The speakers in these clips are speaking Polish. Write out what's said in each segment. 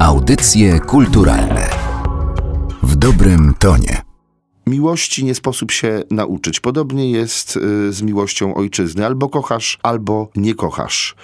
Audycje kulturalne w dobrym tonie. Miłości nie sposób się nauczyć. Podobnie jest y, z miłością ojczyzny. Albo kochasz, albo nie kochasz.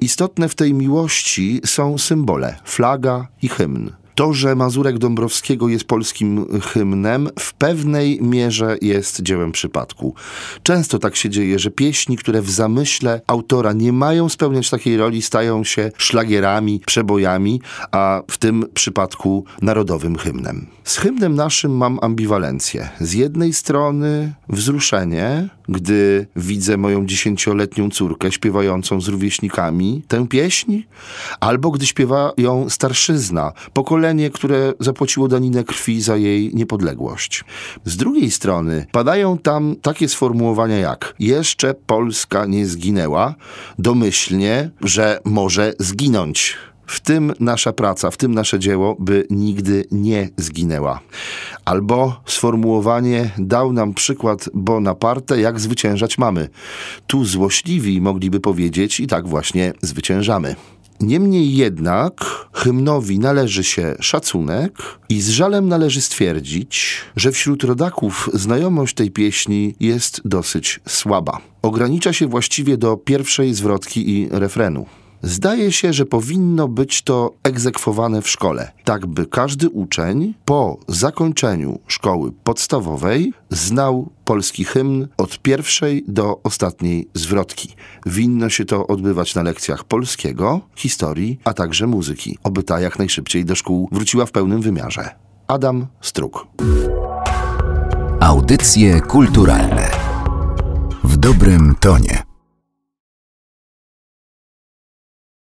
Istotne w tej miłości są symbole, flaga i hymn. To, że Mazurek Dąbrowskiego jest polskim hymnem, w pewnej mierze jest dziełem przypadku. Często tak się dzieje, że pieśni, które w zamyśle autora nie mają spełniać takiej roli, stają się szlagierami, przebojami, a w tym przypadku narodowym hymnem. Z hymnem naszym mam ambiwalencję. Z jednej strony wzruszenie, gdy widzę moją dziesięcioletnią córkę śpiewającą z rówieśnikami tę pieśń, albo gdy śpiewa ją starszyzna, pokolenie, które zapłaciło daninę krwi za jej niepodległość. Z drugiej strony padają tam takie sformułowania jak jeszcze Polska nie zginęła, domyślnie, że może zginąć w tym nasza praca, w tym nasze dzieło, by nigdy nie zginęła. Albo sformułowanie dał nam przykład Bonaparte, jak zwyciężać mamy. Tu złośliwi mogliby powiedzieć i tak właśnie zwyciężamy. Niemniej jednak hymnowi należy się szacunek i z żalem należy stwierdzić, że wśród rodaków znajomość tej pieśni jest dosyć słaba. Ogranicza się właściwie do pierwszej zwrotki i refrenu. Zdaje się, że powinno być to egzekwowane w szkole, tak by każdy uczeń po zakończeniu szkoły podstawowej znał polski hymn od pierwszej do ostatniej zwrotki. Winno się to odbywać na lekcjach polskiego, historii, a także muzyki, oby ta jak najszybciej do szkół wróciła w pełnym wymiarze. Adam Struk. Audycje kulturalne w dobrym tonie.